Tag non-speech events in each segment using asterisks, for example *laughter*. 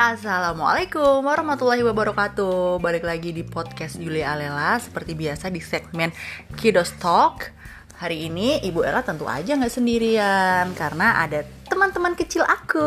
Assalamualaikum warahmatullahi wabarakatuh. Balik lagi di podcast Julia Alela Seperti biasa di segmen Kidos Talk. Hari ini Ibu Ella tentu aja nggak sendirian Karena ada teman-teman kecil aku.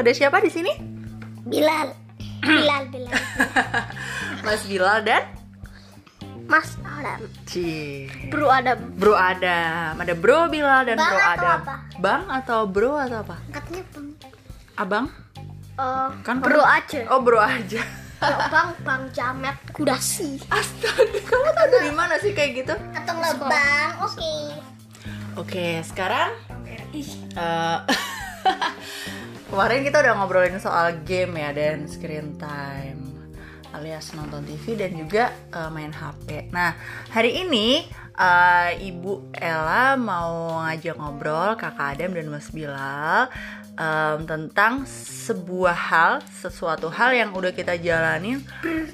Ada siapa di sini? Bilal. Bilal *clears throat* Bilal. Mas Bilal dan? Mas Adam. Ci. Bro Adam. Bro Adam. Ada Bro Bilal dan Bang Bro atau Adam. apa? Bang atau Bro atau apa? Katanya bang. Abang? Oh, Kan bro aja. Oh Bro aja. Bang Bang Jamet Kudasi. Astaga. Kamu tahu dari mana sih kayak gitu? Nggak bang. Oke. Oke, sekarang eh, *laughs* kemarin kita udah ngobrolin soal game ya dan screen time alias nonton TV dan juga eh, main HP. Nah, hari ini eh, Ibu Ella mau ngajak ngobrol Kakak Adam dan Mas Bilal em, tentang sebuah hal, sesuatu hal yang udah kita jalanin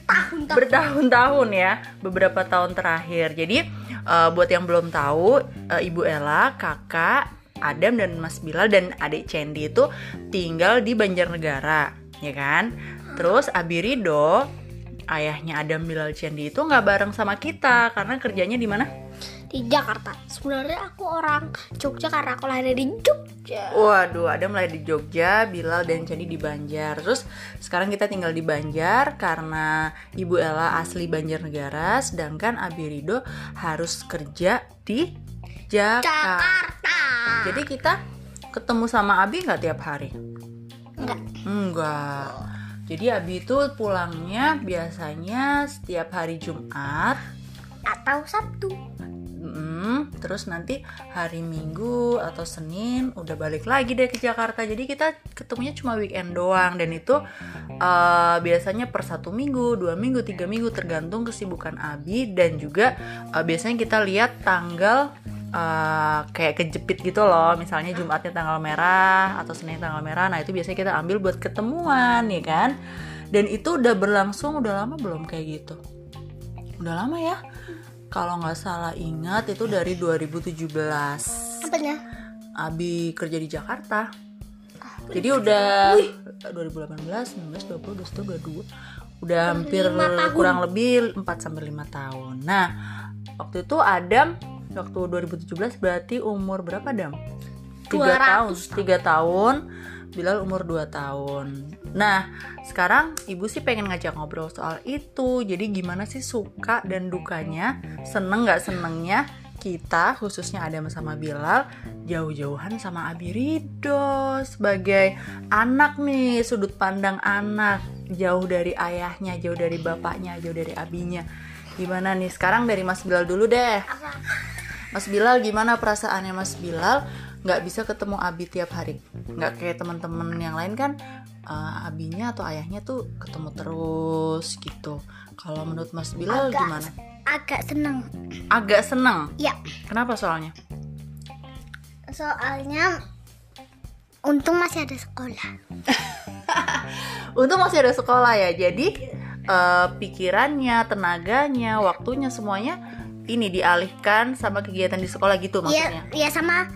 Tahun-tahun bertahun-tahun ya beberapa tahun terakhir. Jadi eh, buat yang belum tahu eh, ibu Ella kakak Adam dan Mas Bilal dan adik Cendi itu tinggal di Banjarnegara ya kan? Terus Abi Rido ayahnya Adam Bilal Cendi itu nggak bareng sama kita karena kerjanya di mana Di Jakarta Sebenarnya aku orang Jogja karena aku lahir di Jogja Waduh, Adam lahir di Jogja, Bilal dan Cendi di Banjar. Terus sekarang kita tinggal di Banjar karena Ibu Ella asli Banjarnegara, sedangkan Abi Rido harus kerja di Jakarta. Jakarta Jadi kita ketemu sama Abi nggak tiap hari? Enggak Enggak. Jadi Abi itu pulangnya biasanya setiap hari Jumat. Atau Sabtu terus nanti hari Minggu atau Senin udah balik lagi deh ke Jakarta. Jadi kita ketemunya cuma weekend doang dan itu eh, biasanya per satu minggu, dua minggu, tiga minggu tergantung kesibukan Abi dan juga eh, biasanya kita lihat tanggal eh, kayak kejepit gitu loh. Misalnya Jumatnya tanggal merah atau Senin tanggal merah. Nah itu biasanya kita ambil buat ketemuan ya kan. Dan itu udah berlangsung udah lama belum kayak gitu? Udah lama ya? Kalau nggak salah ingat itu dari 2017 Apanya? Abi kerja di Jakarta. Jadi udah 2018, 19, 20, 21, 22 Udah hampir kurang lebih 4 sampai 5 tahun. Nah waktu itu Adam waktu 2017 berarti umur berapa Adam? 3 tahun 3 200 tahun Bilal umur 2 tahun. Nah sekarang ibu sih pengen ngajak ngobrol soal itu. Jadi gimana sih suka dan dukanya? Seneng gak senengnya? Kita khususnya Adam sama Bilal jauh-jauhan sama Abi Rido sebagai anak nih sudut pandang anak. Jauh dari ayahnya jauh dari bapaknya jauh dari abinya. Gimana nih? Sekarang dari Mas Bilal dulu deh? Mas Bilal gimana perasaannya Mas Bilal nggak bisa ketemu Abi tiap hari. Nggak kayak teman-teman yang lain kan eh, abinya atau ayahnya tuh ketemu terus gitu. Kalau menurut Mas Bilal Agak- gimana? Agak seneng. Agak seneng? Ya. Kenapa soalnya? Soalnya Untung masih ada sekolah. *laughs* Untung masih ada sekolah ya, jadi eh, pikirannya, tenaganya, waktunya semuanya ini dialihkan sama kegiatan di sekolah gitu maksudnya. Iya, ya sama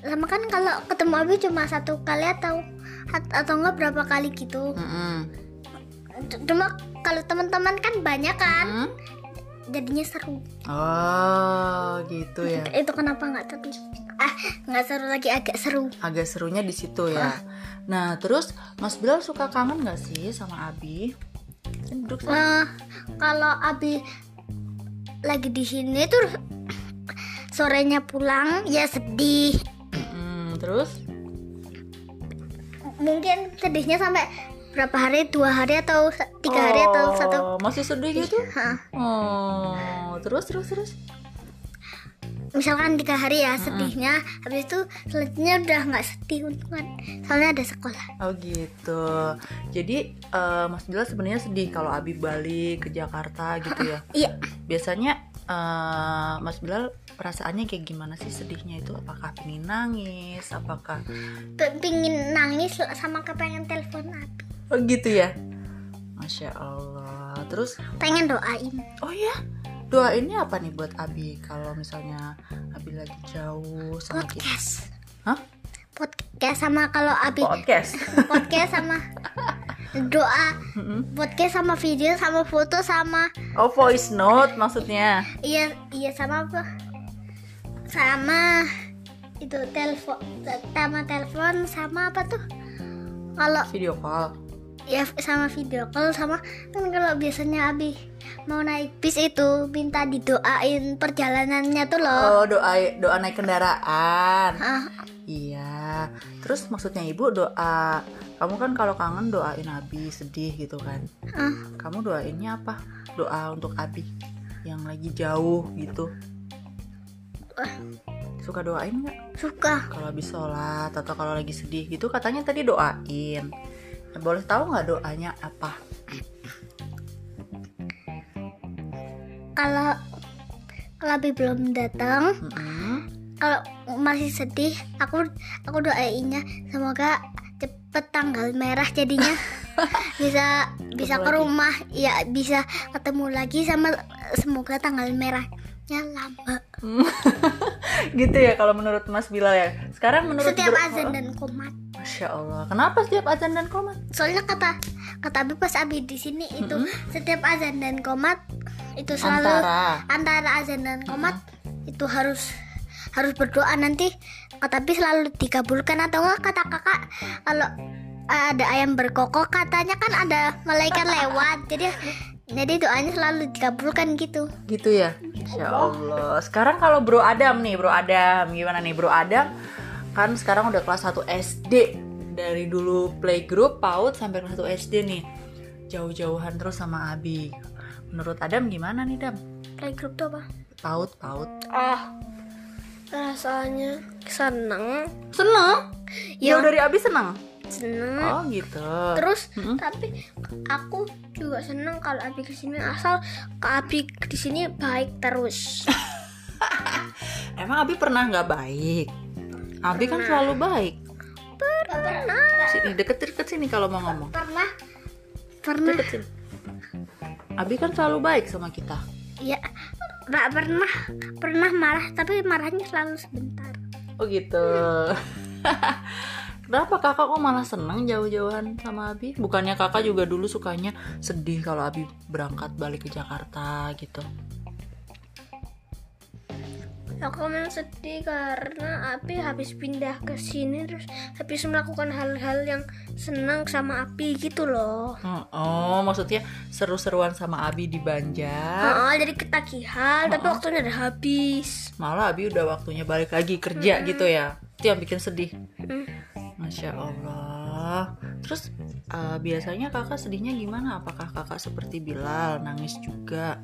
sama kan kalau ketemu Abi cuma satu kali atau atau enggak berapa kali gitu. Mm-mm. Cuma kalau teman-teman kan banyak kan, Hmm? jadinya seru. Oh, gitu ya. *laughs* Itu kenapa nggak seru? Ah, nggak seru lagi agak seru. Agak serunya di situ ya. Nah, terus Mas Bilal suka kangen gak sih sama Abi? Kan Duduk sana. Nah, kalau Abi lagi di sini tuh *clears throat* sorenya pulang ya sedih. Terus Mungkin sedihnya sampai berapa hari? Dua hari atau tiga hari atau satu? Oh, masih sedih gitu? Hah. Oh, terus terus terus. misalkan tiga hari ya sedihnya habis itu selanjutnya udah nggak sedih untung kan soalnya ada sekolah Oh gitu. Jadi eh, Mas Bilal sebenarnya sedih kalau Abi balik ke Jakarta gitu ya. iya Biasanya eh, Mas Bilal perasaannya kayak gimana sih sedihnya itu? Apakah pengen nangis? Apakah pingin nangis sama kepengen telepon abi oh gitu ya? Masya Allah. Terus pengen doain oh ya doainnya apa nih buat Abi kalau misalnya Abi lagi jauh sama kita? podcast Hah? podcast sama kalau abi Podcast. podcast sama *laughs* doa Mm-mm. podcast sama video sama foto sama Oh voice note maksudnya. iya iya sama apa sama itu telepon sama telepon sama apa tuh kalau Video call. ya sama video call sama kan kalau biasanya Abi mau naik bis itu minta didoain perjalanannya tuh loh Oh doa doa naik kendaraan. ah, Iya. Terus maksudnya ibu doa. Kamu kan kalau kangen doain Abi sedih gitu kan. ah. Kamu doainnya apa? Doa untuk Abi yang lagi jauh gitu. Wah, Suka doain nggak? suka Kalau habis sholat atau kalau lagi sedih gitu katanya tadi doain. Nah, boleh tahu nggak doanya apa? kalau kalau Abi belum datang Mm-mm. Kalau masih sedih aku aku doainnya semoga cepet tanggal merah jadinya *laughs* bisa bisa ke lagi. rumah ya bisa ketemu lagi sama semoga tanggal merahnya lama *laughs* gitu ya kalau menurut Mas Bilal ya. Sekarang menurut setiap azan dan komat Masya Allah. Kenapa setiap azan dan komat? soalnya kata kata Abi pas Abi di sini itu setiap azan dan komat itu selalu Antara. antara azan dan komat itu harus harus berdoa nanti kata Abi selalu dikabulkan atau enggak kata kakak kalau ada ayam berkokok katanya kan ada malaikat lewat jadi jadi doanya selalu dikabulkan gitu Gitu ya. Masya Allah. Sekarang kalau Bro Adam nih, Bro Adam gimana nih Bro Adam? Kan sekarang udah kelas 1 SD. Dari dulu playgroup PAUD sampai kelas 1 SD nih. Jauh-jauhan terus sama Abi. Menurut Adam gimana nih Dam? playgroup tuh apa PAUD, PAUD. ah rasanya seneng Seneng? Ya. Jauh dari Abi seneng? seneng Oh gitu. terus Mm-mm. tapi aku juga seneng kalau Abi ke sini asal ke Abi di sini baik terus *laughs* Emang Abi pernah nggak baik? Abi kan selalu baik. pernah Sini deket-deket sini kalau mau ngomong. pernah pernah Deket sini. Abi kan selalu baik sama kita. ya nggak pernah pernah marah tapi marahnya selalu sebentar Oh gitu. Kenapa kakak kok malah seneng jauh-jauhan sama Abi? Bukannya kakak juga dulu sukanya sedih kalau Abi berangkat balik ke Jakarta gitu. Aku memang sedih karena Abi habis pindah ke sini terus habis melakukan hal-hal yang senang sama Abi gitu loh Oh, oh, maksudnya seru-seruan sama Abi di Banjar. Oh, jadi ketagihan tapi waktunya udah habis Malah Abi udah waktunya balik lagi kerja gitu ya. Itu yang bikin sedih. Mm. Masya Allah. Terus eh, biasanya kakak sedihnya gimana? Apakah kakak seperti Bilal nangis juga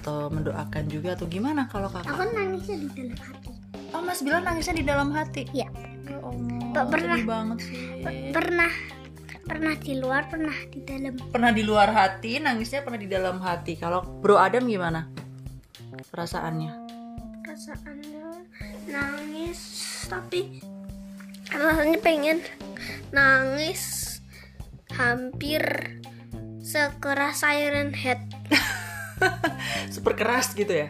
atau mendoakan juga atau gimana kalau kakak? aku nangisnya di dalam hati Oh Mas Bilal nangisnya di dalam hati. ya Ya Allah, Pak, pernah. banget sih. pernah pernah di luar pernah di dalam Pernah di luar hati, nangisnya pernah di dalam hati. Kalau Bro Adam gimana? Perasaannya? perasaannya nangis tapi rasanya pengen nangis hampir sekeras Siren Head *laughs* *laughs* Super keras gitu ya?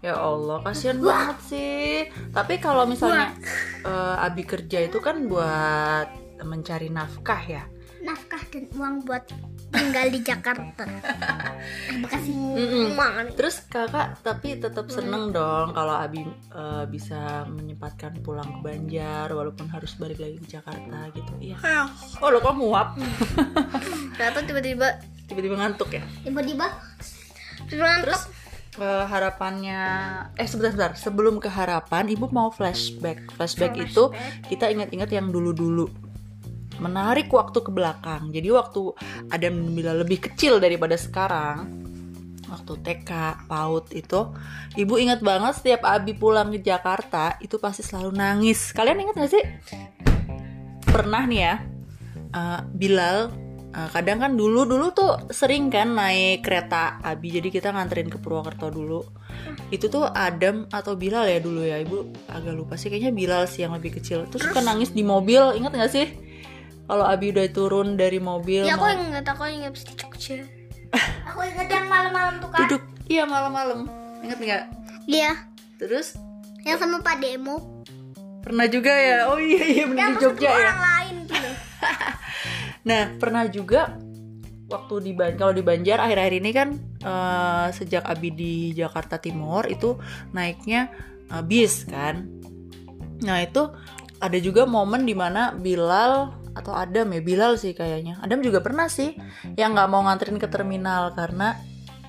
Ya Allah, kasihan banget sih. Tapi kalau misalnya eh, Abi kerja itu kan buat mencari nafkah ya. nafkah dan uang buat tinggal di Jakarta *laughs* kasih Mm-mm. Mang. Terus kakak tapi tetap seneng dong kalau Abi eh, bisa menyempatkan pulang ke Banjar walaupun harus balik lagi ke Jakarta gitu. Iya. Oh lo kok nguap? Kenapa tiba-tiba *laughs* Tiba-tiba ngantuk ya? tiba-tiba Terus eh, harapannya eh sebentar sebentar. Sebelum ke harapan ibu mau flashback. Flashback itu kita ingat-ingat yang dulu-dulu. Menarik waktu ke belakang. Jadi waktu Adam Bila lebih kecil daripada sekarang waktu TK PAUD itu ibu ingat banget setiap Abi pulang ke Jakarta itu pasti selalu nangis. Kalian ingat gak sih? Pernah nih ya eh, Bilal kadang kan dulu dulu tuh sering kan naik kereta Abi jadi kita nganterin ke Purwokerto dulu. Itu tuh Adam atau Bilal ya dulu ya? Ibu agak lupa sih kayaknya Bilal sih yang lebih kecil. Terus suka nangis di mobil ingat gak sih? Kalau Abi udah turun dari mobil ya aku mau ingat aku ingat di Jogja aku ingat yang malam-malam tuh kan duduk iya malam-malam. Ingat nggak? Iya. Terus? Yang sama Pak Demo. Pernah juga ya? Oh iya iya yang di Jogja ya. orang lain gitu *laughs* Nah, pernah juga waktu di Ban kalau di Banjar akhir-akhir ini kan eh, sejak Abi di Jakarta Timur itu naiknya eh, bis kan. Nah itu ada juga momen di mana Bilal atau Adam ya Bilal sih kayaknya. Adam juga pernah sih yang nggak mau nganterin ke terminal karena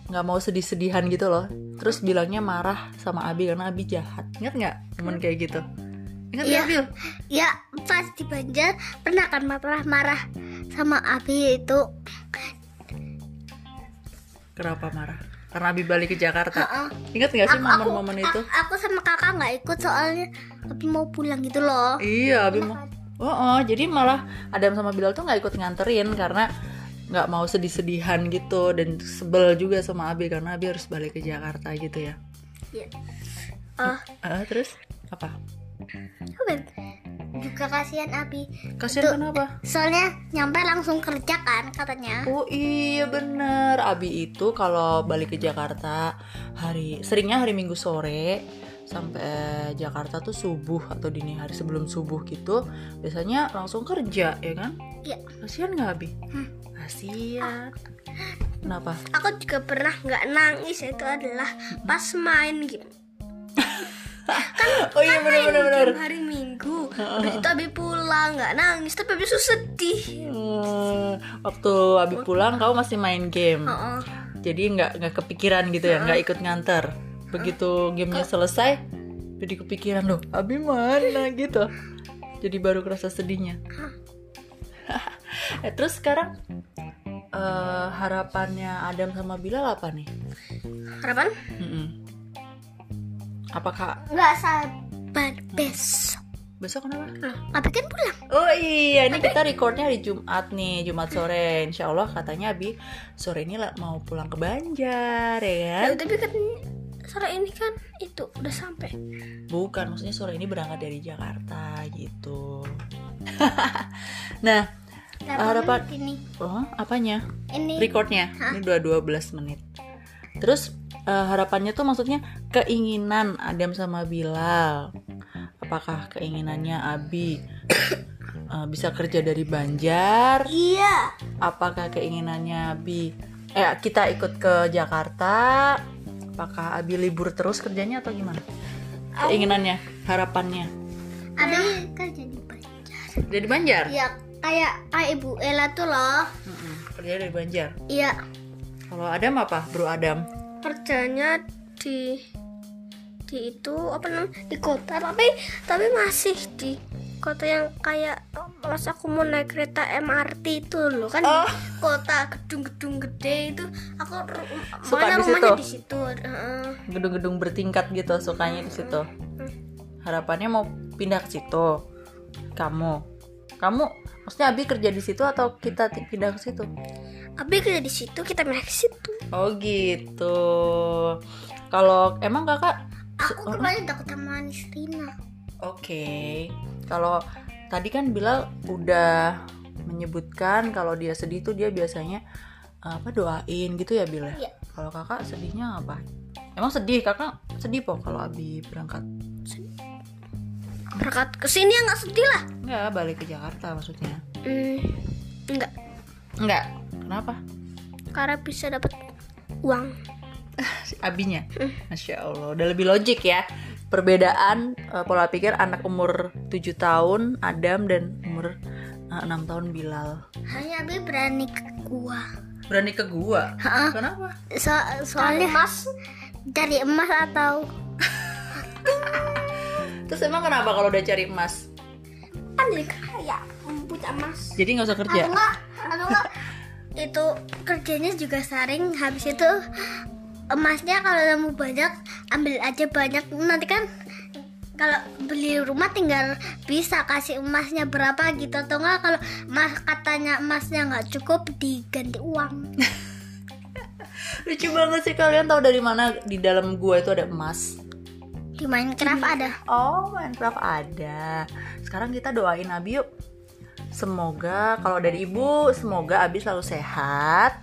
nggak mau sedih-sedihan gitu loh. Terus bilangnya marah sama Abi karena Abi jahat. Ingat nggak momen kayak gitu? Ingat Iya. Bil? Ya pas di Banjar pernah kan marah-marah sama Abi itu. Kenapa marah? Karena Abi balik ke Jakarta. Heeh. Ingat nggak sih momen-momen itu? aku sama kakak nggak ikut soalnya Abi mau pulang gitu loh. Iya, Abi mau. Oh, oh, jadi malah Adam sama Bilal tuh nggak ikut nganterin karena nggak mau sedih-sedihan gitu dan sebel juga sama Abi karena Abi harus balik ke Jakarta gitu ya. Iya. Oh, Ah, terus apa? Apa? juga kasihan Abi. Kasian kenapa? Soalnya nyampe langsung kerja kan katanya. Oh iya bener Abi itu kalau balik ke Jakarta hari seringnya hari Minggu sore sampai Jakarta tuh subuh atau dini hari sebelum subuh gitu biasanya langsung kerja ya kan? Iya. Kasian nggak Abi? Kasian. Kenapa? Aku juga pernah nggak nangis itu adalah pas main game. *laughs* Oh iya bener bener bener. Hari Minggu. Habis itu Abi pulang nggak nangis tapi itu sedih. Hmm, waktu Abi pulang kamu masih main game. Heeh. Jadi nggak nggak kepikiran gitu ya, nggak ikut nganter. Begitu gamenya selesai, jadi kepikiran loh, Abi mana gitu. Jadi baru kerasa sedihnya. *laughs* eh, terus sekarang eh, harapannya Adam sama Bilal apa nih? Harapan? Mm-mm. Apakah Nggak sabar besok. besok kenapa? Loh, Abi kan pulang. Oh iya, ini kita recordnya hari Jumat nih, Jumat sore. Insya Allah katanya Abi sore ini lah mau pulang ke Banjar, ya kan? Ya, tapi kan sore ini kan itu udah sampai. Bukan, maksudnya sore ini berangkat dari Jakarta gitu. *laughs* nah, Harapan- ini. oh apanya? Ini Recordnya, ini udah 12 menit. Terus eh, harapannya tuh maksudnya keinginan Adam sama Bilal. Apakah keinginannya Abi eh, bisa kerja dari Banjar? Iya. apakah keinginannya Abi eh kita ikut ke Jakarta apakah Abi libur terus kerjanya atau gimana keinginannya harapannya Abi kerja di Banjar. jadi Banjar Ya kayak kayak Ibu Ella tuh loh. Mm-mm, kerja dari Banjar Iya. kalau Adam apa Bro Adam Kerjanya di di itu apa namanya di kota. Tapi tapi masih di kota yang kayak pas aku mau naik kereta MRT itu loh kan Oh. kota gedung-gedung gede itu aku Suka makanya di rumahnya situ? di situ gedung-gedung bertingkat gitu sukanya di situ. Harapannya mau pindah ke situ. Kamu? Kamu maksudnya Abi kerja di situ atau kita pindah ke situ? Abi kerja di situ kita main ke situ oh gitu kalau emang kakak aku kemarin takut sama Nisrina Oke, kalau tadi kan Bilal udah menyebutkan kalau dia sedih tuh dia biasanya apa doain gitu ya Bil ya? Iya. Kalau kakak sedihnya apa? Emang sedih kakak sedih po kalau Abi berangkat? berangkat ke sini ya nggak sedih lah Enggak balik ke Jakarta maksudnya? hmm, enggak Enggak. Kenapa? karena bisa dapat uang Si Abinya, masya Allah, udah lebih logik ya. Perbedaan eh, pola pikir anak umur 7 tahun Adam dan umur eh, 6 tahun Bilal. hanya Abi berani ke gua Berani ke gua? Hah? Kenapa? so soalnya emas cari emas atau Terus emang kenapa kalau udah cari emas? kan jadi kaya punya emas Jadi nggak usah kerja? atau enggak atau enggak itu kerjanya juga sering habis itu emasnya kalau nemu banyak ambil aja banyak nanti kan kalau beli rumah tinggal bisa kasih emasnya berapa gitu atau enggak kalau emas katanya emasnya nggak cukup diganti uang *laughs* Lucu banget sih kalian tahu dari mana di dalam gua itu ada emas? di Minecraft ada Oh, Minecraft ada. Sekarang kita doain Abi yuk. Semoga kalau dari ibu, semoga Abi selalu sehat.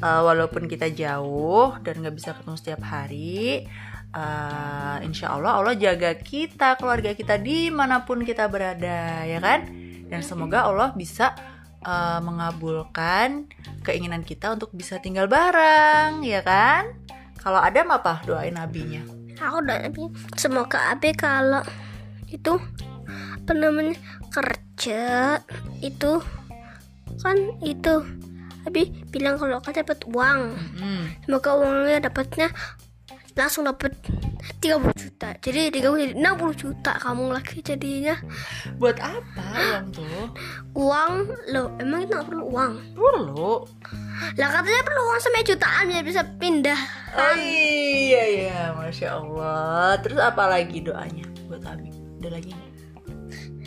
Eh, walaupun kita jauh dan nggak bisa ketemu setiap hari, eh, insya Allah Allah jaga kita, keluarga kita di mana pun kita berada, ya kan? Dan semoga Allah bisa uh, mengabulkan keinginan kita untuk bisa tinggal bareng, ya kan? Kalau ada apa doain abinya? Aku doain semoga abi kalau itu apa namanya kerja itu kan itu abi bilang kalau kan dapat uang Hmm. semoga uangnya dapatnya langsung dapat 30 juta jadi 30 jadi 60 juta kamu lagi jadinya Buat apa uang tuh? uang lo emang itu nggak perlu uang Perlu. lah katanya perlu uang sampai jutaan biar bisa pindah Oh iya iya, masya Allah. Terus apa lagi doanya buat Abi? Ada lagi?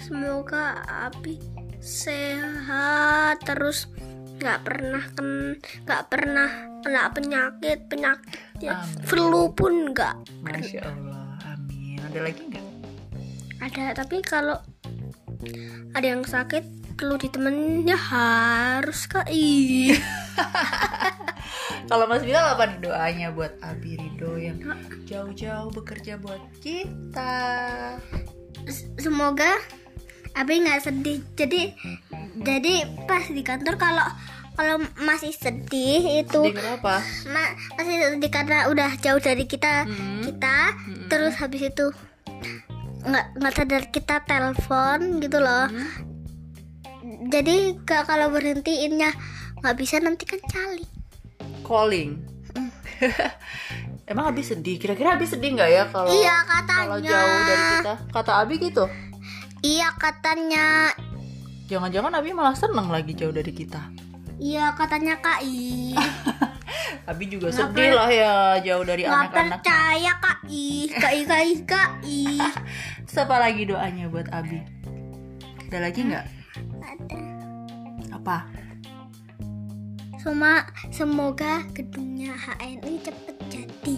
Semoga abi sehat terus nggak pernah kan nggak pernah kena penyakit penyakit ya flu pun nggak Masya Allah, amin. Ada lagi nggak? ada tapi kalau ada yang sakit perlu ditemenin ya harus kak *laughs* Kalau Mas Bilal apa nih doanya buat Abi Rido yang jauh-jauh bekerja buat kita? semoga abi nggak sedih jadi jadi pas di kantor kalau kalau masih sedih itu Sedih kenapa? ma- masih sedih karena udah jauh dari kita Hmm. kita terus habis itu nggak nggak sadar kita telepon gitu loh Hmm. jadi ka- kalau berhentiinnya nggak bisa nanti kan cali Calling. *laughs* Emang Abi sedih? Kira-kira Abi sedih nggak ya kalau iya kalau jauh dari kita? Kata Abi gitu. Iya katanya Jangan-jangan Abi malah seneng lagi jauh dari kita. iya katanya kak I *laughs* Abi juga Nggak sedih lah ya jauh dari nggak anak-anak. percaya kak I kak I kak I kak I Terus *laughs* apa lagi doanya buat Abi? Ada lagi nggak? ada Apa? Sema, semoga gedungnya HNI cepet jadi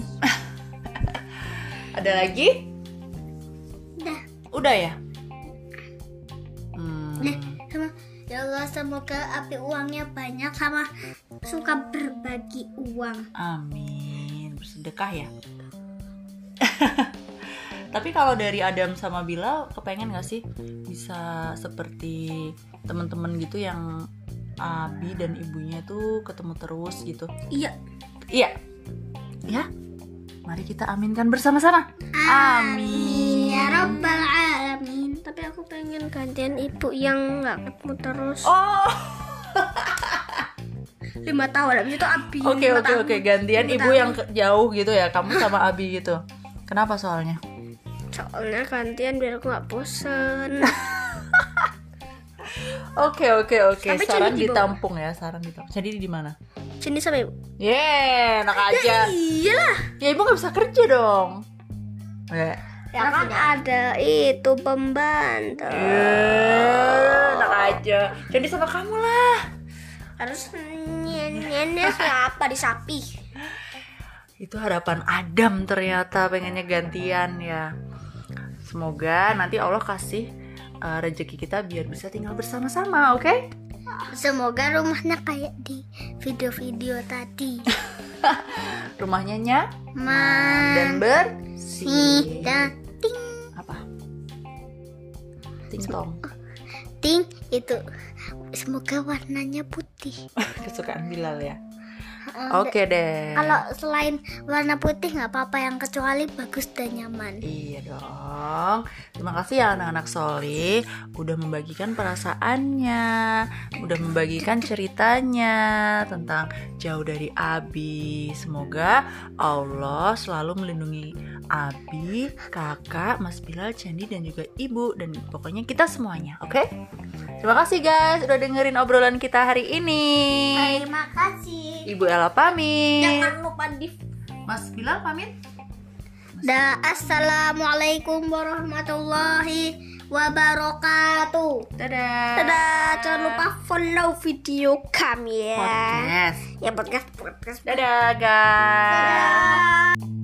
*laughs* Ada lagi? Udah. Udah ya? Semoga api uangnya banyak sama suka berbagi uang Amin. Bersedekah ya. *laughs* Tapi kalau dari Adam sama Bila, kepengen gak sih bisa seperti teman-teman gitu yang Abi dan ibunya tuh ketemu terus gitu? iya Iya. Ya. Mari kita aminkan bersama-sama. Amin. ya robbal alamin tapi aku pengen gantian ibu yang nggak ketemu terus Oh. *laughs* lima tahun habis itu abi Oke oke oke gantian ibu tahun. yang jauh gitu ya kamu sama Abi gitu. Kenapa soalnya? soalnya gantian biar aku nggak bosen *laughs* Oke oke oke. Saran ditampung ya, saran ditampung. Jadi di mana? sini sama ibu Yeay, enak aja. iyalah Ya ibu nggak bisa kerja dong. Ya. Ya kan ada itu pembantu Yeay, enak aja. Jadi sama kamu lah. harus nyenyennya siapa di sapi Itu harapan Adam ternyata pengennya gantian ya. Semoga nanti Allah kasih uh, rezeki kita biar bisa tinggal bersama-sama, oke? semoga rumahnya kayak di video-video tadi *laughs* Rumahnya nyaman dan bersih. dan? Ting tong. ting itu semoga warnanya putih *laughs* Kesukaan Bilal ya. Oke deh. kalau selain warna putih nggak apa-apa yang kecuali bagus dan nyaman Iya dong. Terima kasih ya anak-anak Soli udah membagikan perasaannya, udah membagikan ceritanya tentang jauh dari Abi. Semoga Allah selalu melindungi Abi, kakak, Mas Bilal, Cendi dan juga ibu dan pokoknya kita semuanya, oke? Terima kasih guys udah dengerin obrolan kita hari ini. terima kasih Ibu Ella pamit. jangan lupa di Mas Bilal pamit. Da, assalamualaikum warahmatullahi wabarakatuh. Dadah. Dadah, jangan lupa follow video kami ya. Podcast. Ya podcast podcast. Dadah guys. Dadah.